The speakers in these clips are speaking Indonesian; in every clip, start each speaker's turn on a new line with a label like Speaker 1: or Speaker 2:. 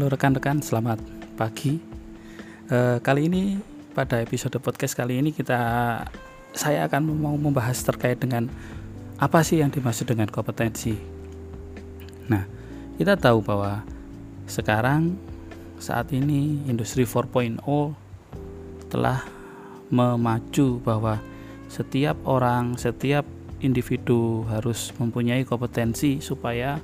Speaker 1: Halo rekan-rekan, selamat pagi. E, kali ini pada episode podcast kali ini kita saya akan mau membahas terkait dengan apa sih yang dimaksud dengan kompetensi. Nah, kita tahu bahwa sekarang saat ini industri 4.0 telah memacu bahwa setiap orang, setiap individu harus mempunyai kompetensi supaya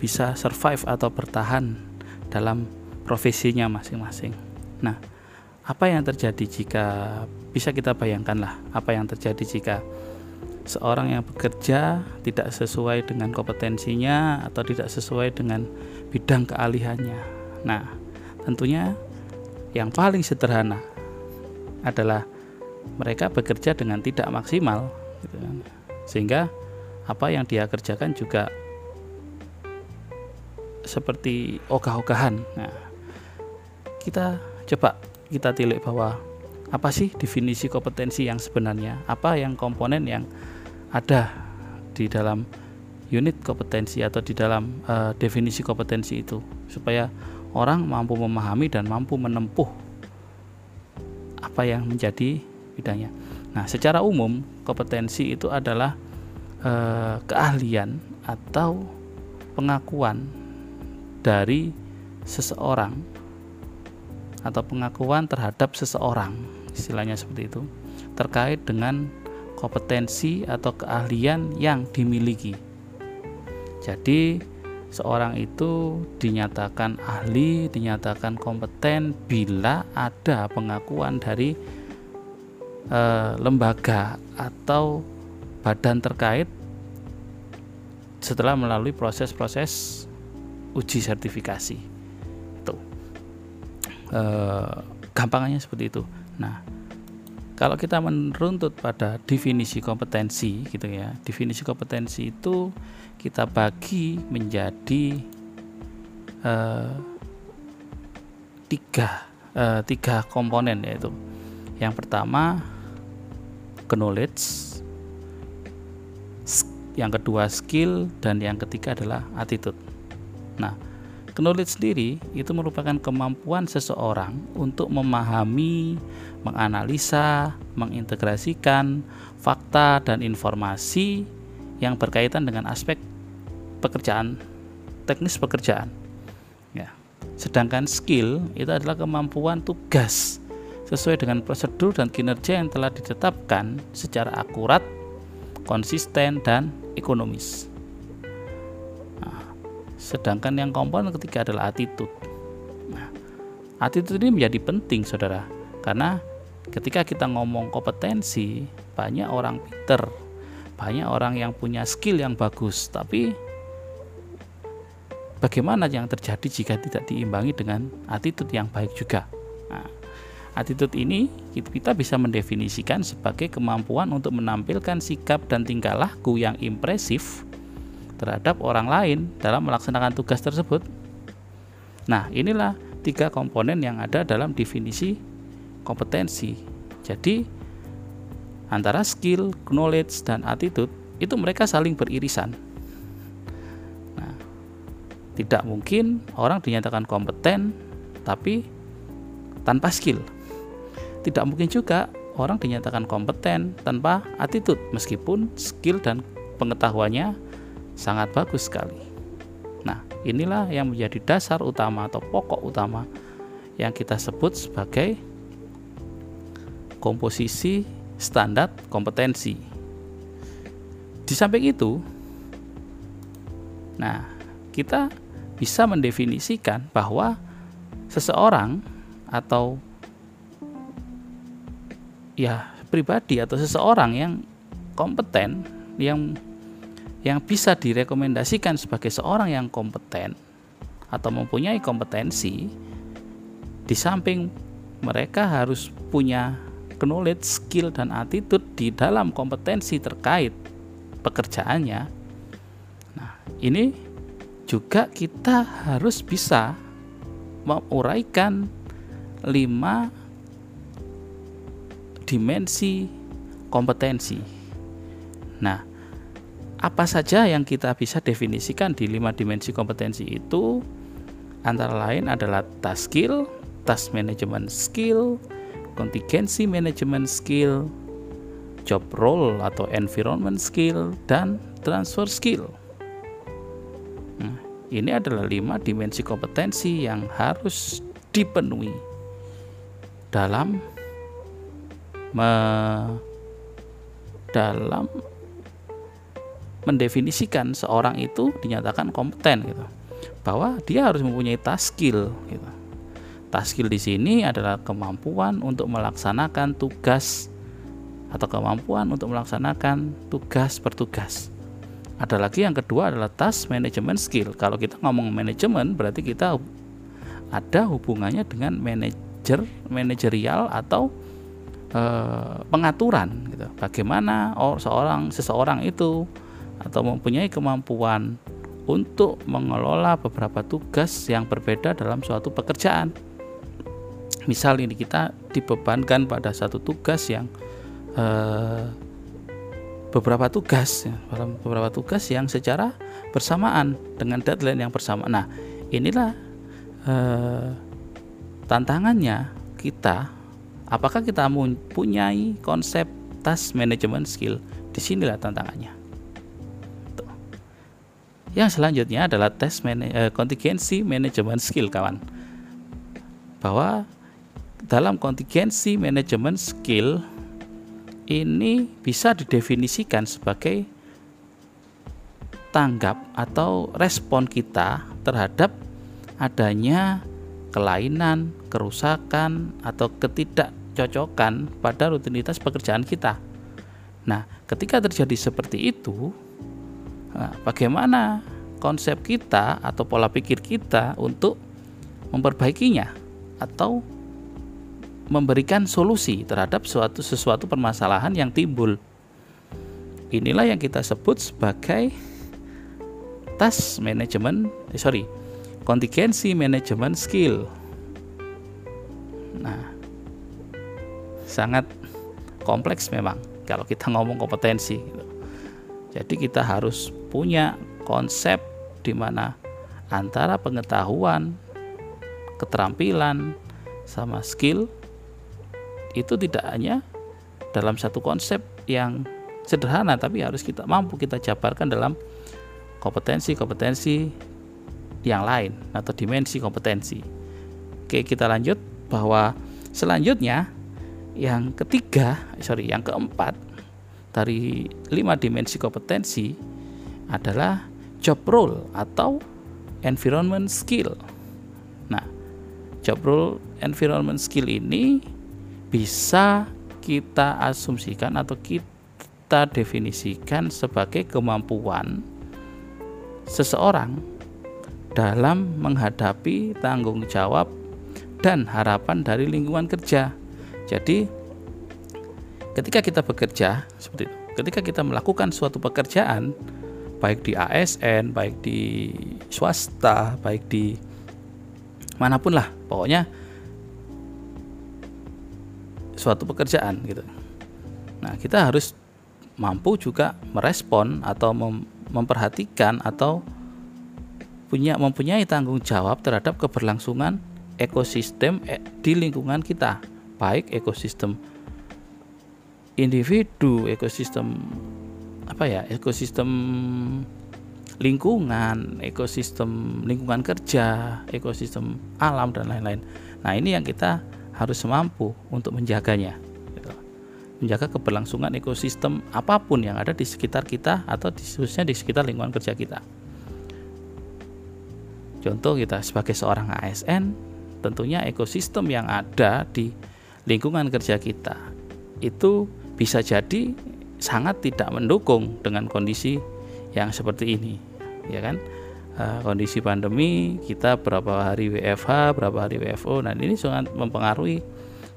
Speaker 1: bisa survive atau bertahan dalam profesinya masing-masing. Nah, apa yang terjadi jika bisa kita bayangkanlah apa yang terjadi jika seorang yang bekerja tidak sesuai dengan kompetensinya atau tidak sesuai dengan bidang keahliannya. Nah, tentunya yang paling sederhana adalah mereka bekerja dengan tidak maksimal, gitu kan. sehingga apa yang dia kerjakan juga seperti ogah-ogahan. Nah, kita coba kita tilik bahwa apa sih definisi kompetensi yang sebenarnya? Apa yang komponen yang ada di dalam unit kompetensi atau di dalam uh, definisi kompetensi itu supaya orang mampu memahami dan mampu menempuh apa yang menjadi bidangnya. Nah, secara umum kompetensi itu adalah uh, keahlian atau pengakuan dari seseorang atau pengakuan terhadap seseorang istilahnya seperti itu terkait dengan kompetensi atau keahlian yang dimiliki. Jadi seorang itu dinyatakan ahli dinyatakan kompeten bila ada pengakuan dari e, lembaga atau badan terkait setelah melalui proses-proses uji sertifikasi. Itu e, gampangannya seperti itu. Nah kalau kita meruntut pada definisi kompetensi gitu ya definisi kompetensi itu kita bagi menjadi e, tiga e, tiga komponen yaitu yang pertama knowledge yang kedua skill dan yang ketiga adalah attitude Nah, knowledge sendiri itu merupakan kemampuan seseorang untuk memahami, menganalisa, mengintegrasikan fakta dan informasi yang berkaitan dengan aspek pekerjaan, teknis pekerjaan. Ya. Sedangkan skill itu adalah kemampuan tugas sesuai dengan prosedur dan kinerja yang telah ditetapkan secara akurat, konsisten, dan ekonomis. Sedangkan yang komponen ketiga adalah attitude. Nah, attitude ini menjadi penting, saudara, karena ketika kita ngomong kompetensi, banyak orang pinter, banyak orang yang punya skill yang bagus, tapi bagaimana yang terjadi jika tidak diimbangi dengan attitude yang baik juga? Nah, attitude ini kita bisa mendefinisikan sebagai kemampuan untuk menampilkan sikap dan tingkah laku yang impresif terhadap orang lain dalam melaksanakan tugas tersebut. Nah, inilah tiga komponen yang ada dalam definisi kompetensi. Jadi, antara skill, knowledge, dan attitude itu mereka saling beririsan. Nah, tidak mungkin orang dinyatakan kompeten tapi tanpa skill. Tidak mungkin juga orang dinyatakan kompeten tanpa attitude meskipun skill dan pengetahuannya sangat bagus sekali. Nah, inilah yang menjadi dasar utama atau pokok utama yang kita sebut sebagai komposisi standar kompetensi. Di samping itu, nah, kita bisa mendefinisikan bahwa seseorang atau ya pribadi atau seseorang yang kompeten yang yang bisa direkomendasikan sebagai seorang yang kompeten atau mempunyai kompetensi di samping mereka harus punya knowledge, skill dan attitude di dalam kompetensi terkait pekerjaannya. Nah, ini juga kita harus bisa menguraikan lima dimensi kompetensi. Nah, apa saja yang kita bisa definisikan di lima dimensi kompetensi itu antara lain adalah task skill, task management skill, contingency management skill, job role atau environment skill, dan transfer skill. Nah, ini adalah lima dimensi kompetensi yang harus dipenuhi dalam me, dalam mendefinisikan seorang itu dinyatakan kompeten gitu bahwa dia harus mempunyai task skill gitu. Task skill di sini adalah kemampuan untuk melaksanakan tugas atau kemampuan untuk melaksanakan tugas per tugas. Ada lagi yang kedua adalah task management skill. Kalau kita ngomong manajemen berarti kita ada hubungannya dengan manajer, manajerial atau e, pengaturan gitu. Bagaimana seorang seseorang itu atau mempunyai kemampuan untuk mengelola beberapa tugas yang berbeda dalam suatu pekerjaan. Misal ini kita dibebankan pada satu tugas yang eh, beberapa tugas, ya, beberapa tugas yang secara bersamaan dengan deadline yang bersama. Nah, inilah eh, tantangannya kita. Apakah kita mempunyai konsep task management skill? Di sinilah tantangannya. Yang selanjutnya adalah tes man uh, contingency management skill kawan. Bahwa dalam contingency management skill ini bisa didefinisikan sebagai tanggap atau respon kita terhadap adanya kelainan, kerusakan atau ketidakcocokan pada rutinitas pekerjaan kita. Nah, ketika terjadi seperti itu, Nah, bagaimana konsep kita atau pola pikir kita untuk memperbaikinya atau memberikan solusi terhadap suatu sesuatu permasalahan yang timbul. Inilah yang kita sebut sebagai task management, eh, sorry, contingency management skill. Nah, sangat kompleks memang kalau kita ngomong kompetensi. Gitu. Jadi kita harus punya konsep di mana antara pengetahuan, keterampilan, sama skill itu tidak hanya dalam satu konsep yang sederhana tapi harus kita mampu kita jabarkan dalam kompetensi-kompetensi yang lain atau dimensi kompetensi. Oke, kita lanjut bahwa selanjutnya yang ketiga, sorry, yang keempat dari lima dimensi kompetensi adalah job role atau environment skill. Nah, job role environment skill ini bisa kita asumsikan atau kita definisikan sebagai kemampuan seseorang dalam menghadapi tanggung jawab dan harapan dari lingkungan kerja. Jadi, ketika kita bekerja seperti itu, ketika kita melakukan suatu pekerjaan baik di ASN, baik di swasta, baik di mana pun lah, pokoknya suatu pekerjaan gitu. Nah, kita harus mampu juga merespon atau mem memperhatikan atau punya mempunyai tanggung jawab terhadap keberlangsungan ekosistem eh, di lingkungan kita, baik ekosistem individu, ekosistem apa ya, ekosistem lingkungan, ekosistem lingkungan kerja, ekosistem alam dan lain-lain. Nah, ini yang kita harus mampu untuk menjaganya. Gitu. Menjaga keberlangsungan ekosistem apa pun yang ada di sekitar kita atau khususnya di sekitar lingkungan kerja kita. Contoh kita sebagai seorang ASN, tentunya ekosistem yang ada di lingkungan kerja kita itu bisa jadi sangat tidak mendukung dengan kondisi yang seperti ini ya kan? E, kondisi pandemi kita berapa hari WFH berapa hari WFO nah ini sangat mempengaruhi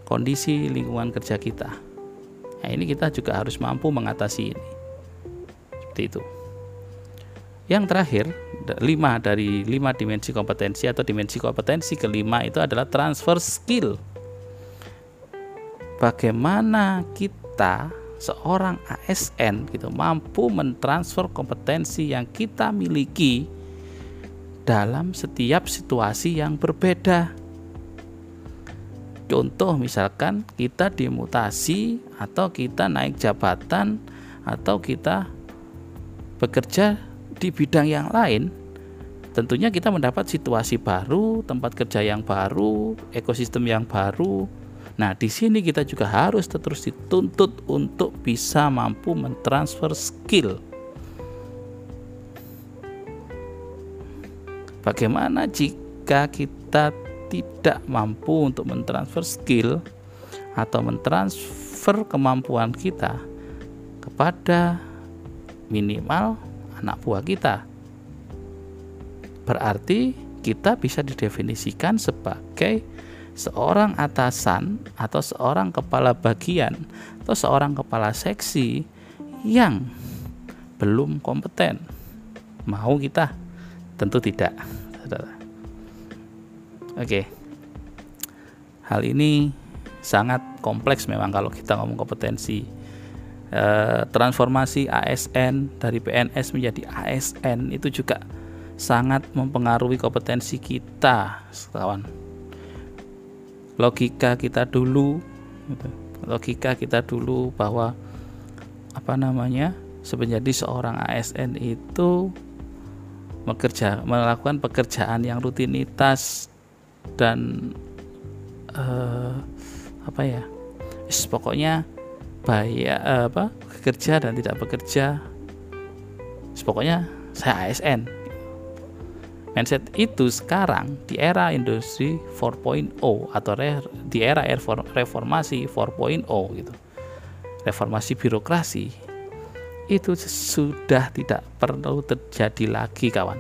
Speaker 1: kondisi lingkungan kerja kita. Nah ini kita juga harus mampu mengatasi ini. Seperti itu. Yang terakhir lima dari lima dimensi kompetensi atau dimensi kompetensi kelima itu adalah transfer skill. Bagaimana kita seorang ASN gitu mampu mentransfer kompetensi yang kita miliki dalam setiap situasi yang berbeda. Contoh misalkan kita dimutasi atau kita naik jabatan atau kita bekerja di bidang yang lain, tentunya kita mendapat situasi baru, tempat kerja yang baru, ekosistem yang baru. Nah, di sini kita juga harus terus dituntut untuk bisa mampu mentransfer skill. Bagaimana jika kita tidak mampu untuk mentransfer skill atau mentransfer kemampuan kita kepada minimal anak buah kita. Berarti kita bisa didefinisikan sebagai seorang atasan atau seorang kepala bagian atau seorang kepala seksi yang belum kompeten. Mau kita? Tentu tidak. Oke. Hal ini sangat kompleks memang kalau kita ngomong kompetensi. E, transformasi ASN dari PNS menjadi ASN itu juga sangat mempengaruhi kompetensi kita, kawan. Logika kita dulu, gitu. logika kita dulu bahwa apa namanya, menjadi seorang ASN itu bekerja melakukan pekerjaan yang rutinitas dan uh, apa ya pokoknya bayar uh, apa bekerja dan tidak bekerja. Pokoknya saya ASN mindset itu sekarang di era industri 4.0 atau re, di era reformasi 4.0 gitu. Reformasi birokrasi itu sudah tidak perlu terjadi lagi kawan.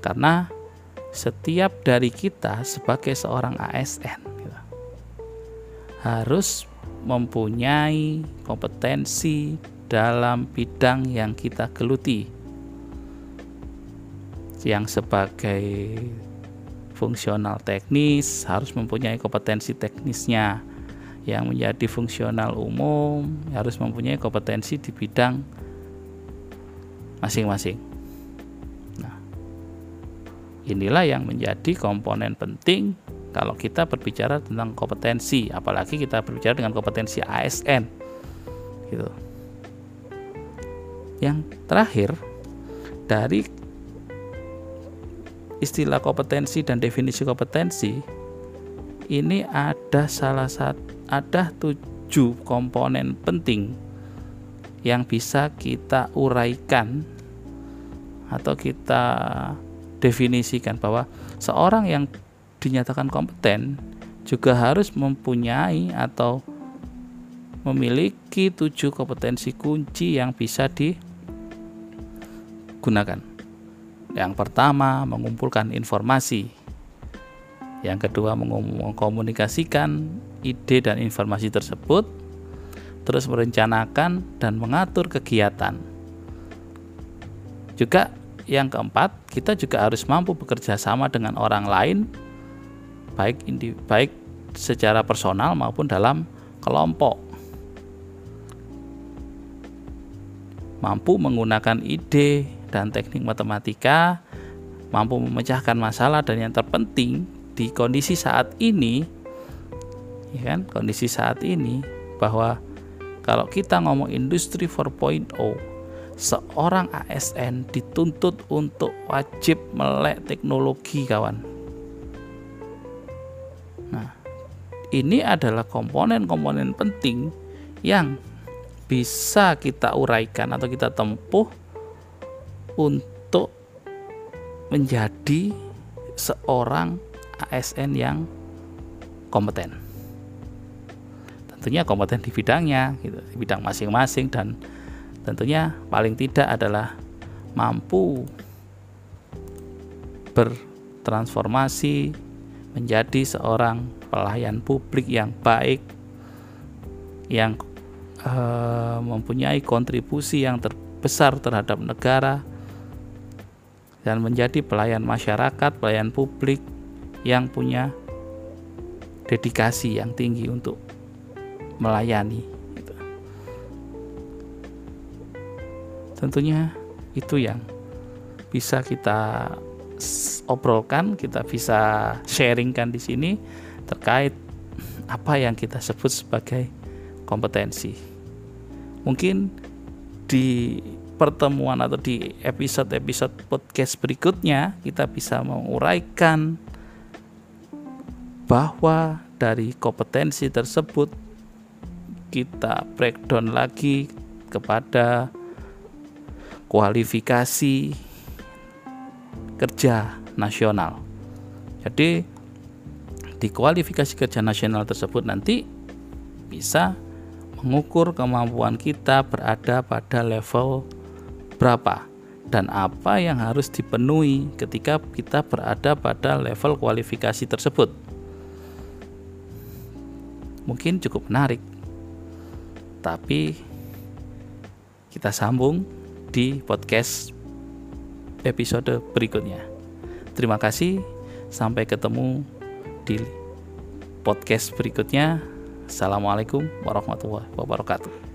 Speaker 1: Karena setiap dari kita sebagai seorang ASN gitu, harus mempunyai kompetensi dalam bidang yang kita geluti yang sebagai fungsional teknis harus mempunyai kompetensi teknisnya yang menjadi fungsional umum harus mempunyai kompetensi di bidang masing-masing Inilah yang menjadi komponen penting kalau kita berbicara tentang kompetensi, apalagi kita berbicara dengan kompetensi ASN. Gitu. Yang terakhir dari istilah kompetensi dan definisi kompetensi ini ada salah satu ada tujuh komponen penting yang bisa kita uraikan atau kita definisikan bahwa seorang yang dinyatakan kompeten juga harus mempunyai atau memiliki tujuh kompetensi kunci yang bisa digunakan. Yang pertama, mengumpulkan informasi. Yang kedua, mengkomunikasikan ide dan informasi tersebut, terus merencanakan dan mengatur kegiatan. Juga yang keempat, kita juga harus mampu bekerja sama dengan orang lain, baik indi, baik secara personal maupun dalam kelompok. Mampu menggunakan ide dan teknik matematika, mampu memecahkan masalah dan yang terpenting di kondisi saat ini, ya kan, kondisi saat ini bahwa kalau kita ngomong industri 4.0 seorang ASN dituntut untuk wajib melek teknologi kawan. Nah, ini adalah komponen-komponen penting yang bisa kita uraikan atau kita tempuh untuk menjadi seorang ASN yang kompeten. Tentunya kompeten di bidangnya, gitu, di bidang masing-masing dan tentunya paling tidak adalah mampu bertransformasi menjadi seorang pelayan publik yang baik yang uh, mempunyai kontribusi yang terbesar terhadap negara dan menjadi pelayan masyarakat, pelayan publik yang punya dedikasi yang tinggi untuk melayani Tentunya itu yang bisa kita obrolkan, kita bisa sharingkan di sini terkait apa yang kita sebut sebagai kompetensi. Mungkin di pertemuan atau di episode-episode podcast berikutnya kita bisa menguraikan bahwa dari kompetensi tersebut kita breakdown lagi kepada kualifikasi kerja nasional. Jadi di kualifikasi kerja nasional tersebut nanti bisa mengukur kemampuan kita berada pada level berapa dan apa yang harus dipenuhi ketika kita berada pada level kualifikasi tersebut. Mungkin cukup menarik, tapi kita sambung di podcast episode berikutnya. Terima kasih, sampai ketemu di podcast berikutnya. Assalamualaikum warahmatullahi wabarakatuh.